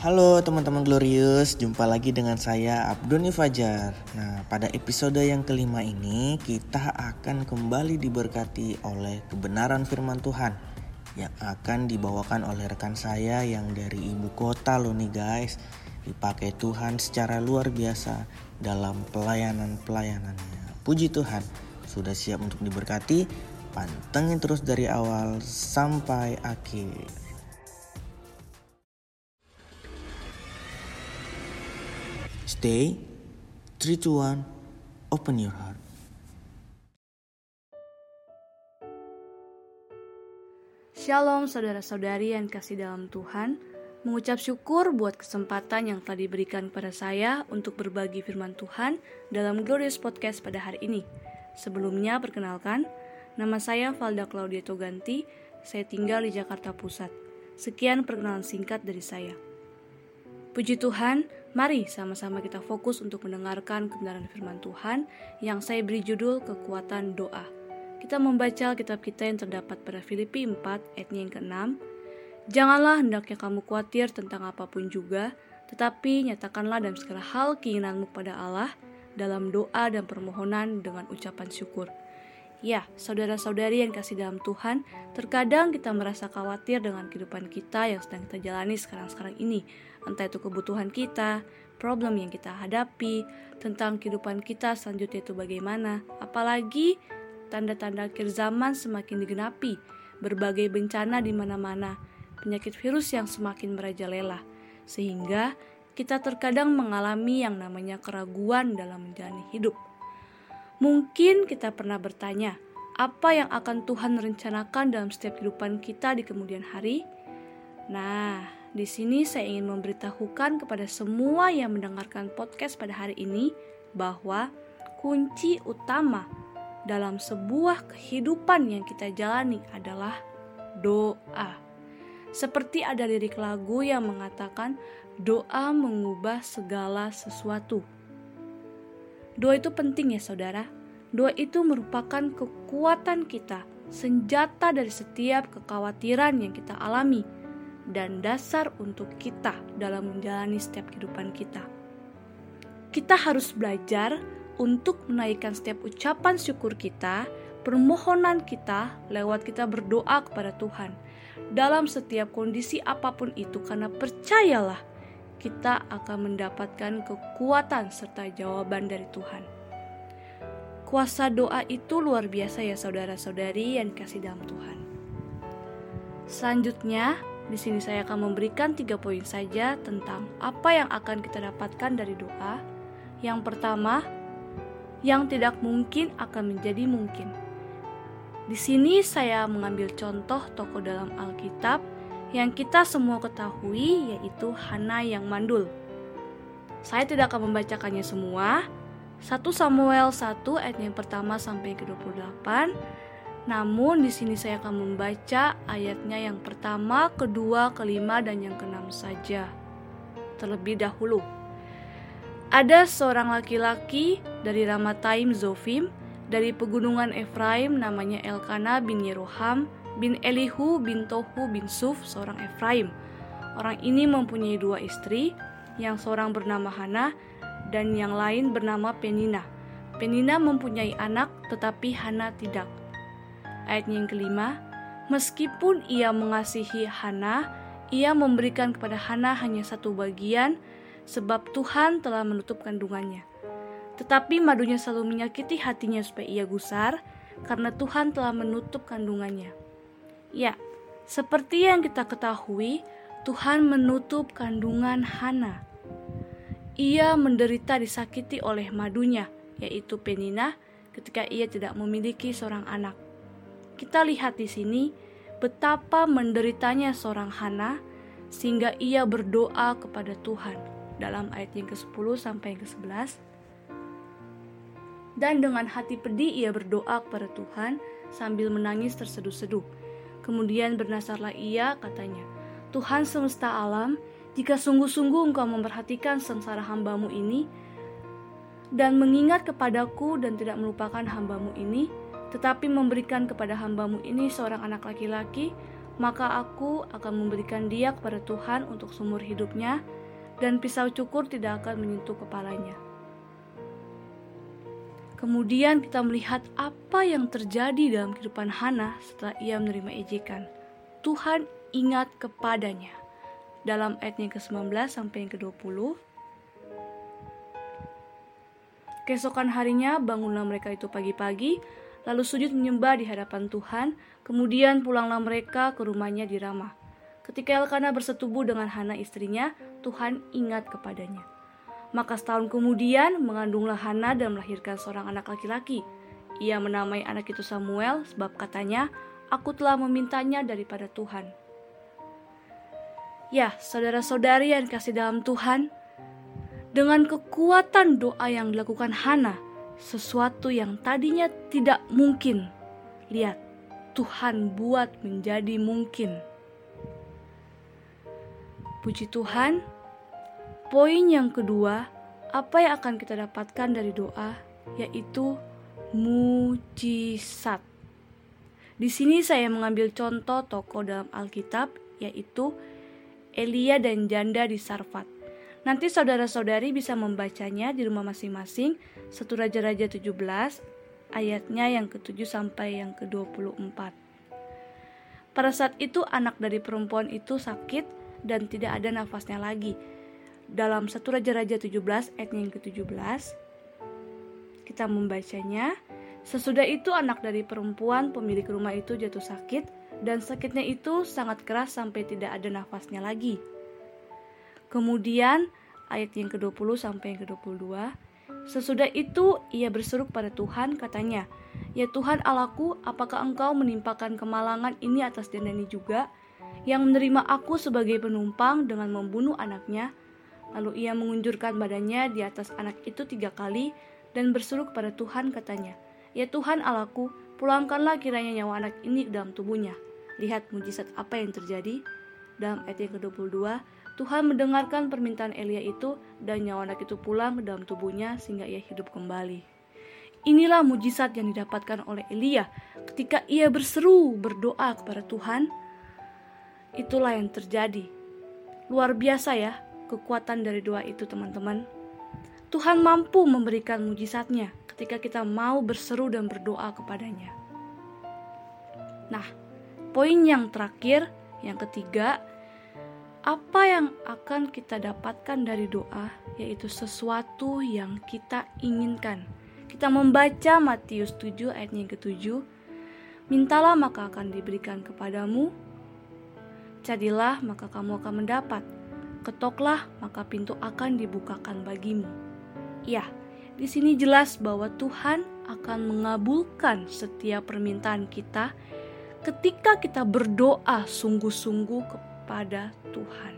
Halo teman-teman Glorious, jumpa lagi dengan saya Abdoni Fajar. Nah, pada episode yang kelima ini kita akan kembali diberkati oleh kebenaran firman Tuhan yang akan dibawakan oleh rekan saya yang dari ibu kota loh nih guys. Dipakai Tuhan secara luar biasa dalam pelayanan-pelayanannya. Puji Tuhan, sudah siap untuk diberkati? Pantengin terus dari awal sampai akhir. Stay, 3, 2, 1, open your heart. Shalom saudara-saudari yang kasih dalam Tuhan Mengucap syukur buat kesempatan yang telah diberikan kepada saya untuk berbagi firman Tuhan dalam Glorious Podcast pada hari ini. Sebelumnya perkenalkan, nama saya Valda Claudia Toganti, saya tinggal di Jakarta Pusat. Sekian perkenalan singkat dari saya. Puji Tuhan, Mari sama-sama kita fokus untuk mendengarkan kebenaran firman Tuhan yang saya beri judul kekuatan doa. Kita membaca kitab kita yang terdapat pada Filipi 4 ayatnya yang ke-6. Janganlah hendaknya kamu khawatir tentang apa pun juga, tetapi nyatakanlah dalam segala hal keinginanmu pada Allah dalam doa dan permohonan dengan ucapan syukur. Ya, saudara-saudari yang kasih dalam Tuhan, terkadang kita merasa khawatir dengan kehidupan kita yang sedang kita jalani sekarang-sekarang ini. Entah itu kebutuhan kita, problem yang kita hadapi, tentang kehidupan kita selanjutnya itu bagaimana. Apalagi tanda-tanda akhir zaman semakin digenapi, berbagai bencana di mana-mana, penyakit virus yang semakin merajalela. Sehingga kita terkadang mengalami yang namanya keraguan dalam menjalani hidup Mungkin kita pernah bertanya, apa yang akan Tuhan rencanakan dalam setiap kehidupan kita di kemudian hari? Nah, di sini saya ingin memberitahukan kepada semua yang mendengarkan podcast pada hari ini bahwa kunci utama dalam sebuah kehidupan yang kita jalani adalah doa. Seperti ada lirik lagu yang mengatakan, "Doa mengubah segala sesuatu." Doa itu penting ya saudara. Doa itu merupakan kekuatan kita, senjata dari setiap kekhawatiran yang kita alami, dan dasar untuk kita dalam menjalani setiap kehidupan kita. Kita harus belajar untuk menaikkan setiap ucapan syukur kita, permohonan kita lewat kita berdoa kepada Tuhan dalam setiap kondisi apa pun itu karena percayalah kita akan mendapatkan kekuatan serta jawaban dari Tuhan. Kuasa doa itu luar biasa ya saudara-saudari yang kasih dalam Tuhan. Selanjutnya, di sini saya akan memberikan tiga poin saja tentang apa yang akan kita dapatkan dari doa. Yang pertama, yang tidak mungkin akan menjadi mungkin. Di sini saya mengambil contoh tokoh dalam Alkitab yang kita semua ketahui yaitu Hana yang mandul. Saya tidak akan membacakannya semua. 1 Samuel 1 ayat yang pertama sampai ke 28. Namun di sini saya akan membaca ayatnya yang pertama, kedua, kelima, dan yang keenam saja. Terlebih dahulu. Ada seorang laki-laki dari Ramataim Zofim, dari pegunungan Efraim namanya Elkana bin Yeroham, bin Elihu bin Tohu bin Suf, seorang Efraim. Orang ini mempunyai dua istri, yang seorang bernama Hana dan yang lain bernama Penina. Penina mempunyai anak, tetapi Hana tidak. Ayat yang kelima, meskipun ia mengasihi Hana, ia memberikan kepada Hana hanya satu bagian, sebab Tuhan telah menutup kandungannya. Tetapi madunya selalu menyakiti hatinya supaya ia gusar, karena Tuhan telah menutup kandungannya. Ya, seperti yang kita ketahui, Tuhan menutup kandungan Hana. Ia menderita disakiti oleh madunya, yaitu Penina, ketika ia tidak memiliki seorang anak. Kita lihat di sini betapa menderitanya seorang Hana sehingga ia berdoa kepada Tuhan dalam ayat yang ke-10 sampai yang ke-11. Dan dengan hati pedih ia berdoa kepada Tuhan sambil menangis terseduh-seduh. Kemudian bernasarlah ia, katanya, Tuhan semesta alam, jika sungguh-sungguh engkau memperhatikan sengsara hambamu ini, dan mengingat kepadaku dan tidak melupakan hambamu ini, tetapi memberikan kepada hambamu ini seorang anak laki-laki, maka aku akan memberikan dia kepada Tuhan untuk seumur hidupnya, dan pisau cukur tidak akan menyentuh kepalanya. Kemudian kita melihat apa yang terjadi dalam kehidupan Hana setelah ia menerima ejekan. Tuhan ingat kepadanya. Dalam ayat yang ke-19 sampai yang ke-20. Keesokan harinya bangunlah mereka itu pagi-pagi, lalu sujud menyembah di hadapan Tuhan, kemudian pulanglah mereka ke rumahnya di Ramah. Ketika Elkana bersetubuh dengan Hana istrinya, Tuhan ingat kepadanya. Maka setahun kemudian mengandunglah Hana dan melahirkan seorang anak laki-laki. Ia menamai anak itu Samuel sebab katanya, aku telah memintanya daripada Tuhan. Ya, saudara-saudari yang kasih dalam Tuhan, dengan kekuatan doa yang dilakukan Hana, sesuatu yang tadinya tidak mungkin. Lihat, Tuhan buat menjadi mungkin. Puji Tuhan, Poin yang kedua, apa yang akan kita dapatkan dari doa yaitu mujizat. Di sini saya mengambil contoh tokoh dalam Alkitab yaitu Elia dan janda di Sarfat. Nanti saudara-saudari bisa membacanya di rumah masing-masing satu Raja-Raja 17 ayatnya yang ke-7 sampai yang ke-24. Pada saat itu anak dari perempuan itu sakit dan tidak ada nafasnya lagi dalam satu Raja-Raja 17 ayat yang ke-17 kita membacanya sesudah itu anak dari perempuan pemilik rumah itu jatuh sakit dan sakitnya itu sangat keras sampai tidak ada nafasnya lagi kemudian ayat yang ke-20 sampai yang ke-22 Sesudah itu ia berseru pada Tuhan katanya, Ya Tuhan Allahku, apakah engkau menimpakan kemalangan ini atas ini juga, yang menerima aku sebagai penumpang dengan membunuh anaknya, Lalu ia mengunjurkan badannya di atas anak itu tiga kali dan berseru kepada Tuhan katanya, Ya Tuhan Allahku, pulangkanlah kiranya nyawa anak ini ke dalam tubuhnya. Lihat mujizat apa yang terjadi. Dalam ayat yang ke-22, Tuhan mendengarkan permintaan Elia itu dan nyawa anak itu pulang ke dalam tubuhnya sehingga ia hidup kembali. Inilah mujizat yang didapatkan oleh Elia ketika ia berseru berdoa kepada Tuhan. Itulah yang terjadi. Luar biasa ya, kekuatan dari doa itu teman-teman. Tuhan mampu memberikan mujizatnya ketika kita mau berseru dan berdoa kepadanya. Nah, poin yang terakhir, yang ketiga, apa yang akan kita dapatkan dari doa yaitu sesuatu yang kita inginkan. Kita membaca Matius 7 ayat yang ke-7. Mintalah maka akan diberikan kepadamu. Carilah maka kamu akan mendapat Ketoklah, maka pintu akan dibukakan bagimu. Ya, di sini jelas bahwa Tuhan akan mengabulkan setiap permintaan kita ketika kita berdoa sungguh-sungguh kepada Tuhan.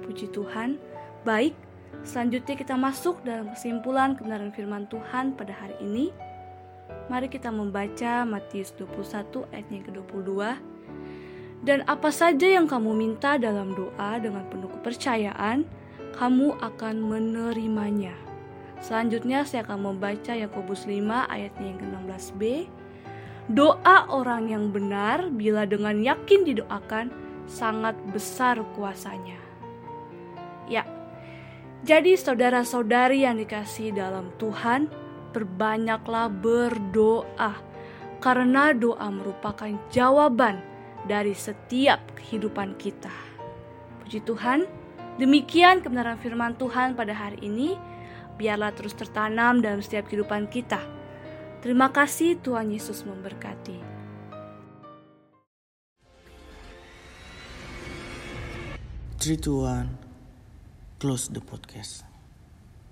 Puji Tuhan. Baik, selanjutnya kita masuk dalam kesimpulan kebenaran firman Tuhan pada hari ini. Mari kita membaca Matius 21 ayat yang ke-22 dan apa saja yang kamu minta dalam doa dengan penuh kepercayaan, kamu akan menerimanya. Selanjutnya saya akan membaca Yakobus 5 ayatnya yang ke-16b. Doa orang yang benar bila dengan yakin didoakan sangat besar kuasanya. Ya, jadi saudara-saudari yang dikasih dalam Tuhan, perbanyaklah berdoa karena doa merupakan jawaban dari setiap kehidupan kita. Puji Tuhan, demikian kebenaran firman Tuhan pada hari ini. Biarlah terus tertanam dalam setiap kehidupan kita. Terima kasih Tuhan Yesus memberkati. Two, one, close the podcast.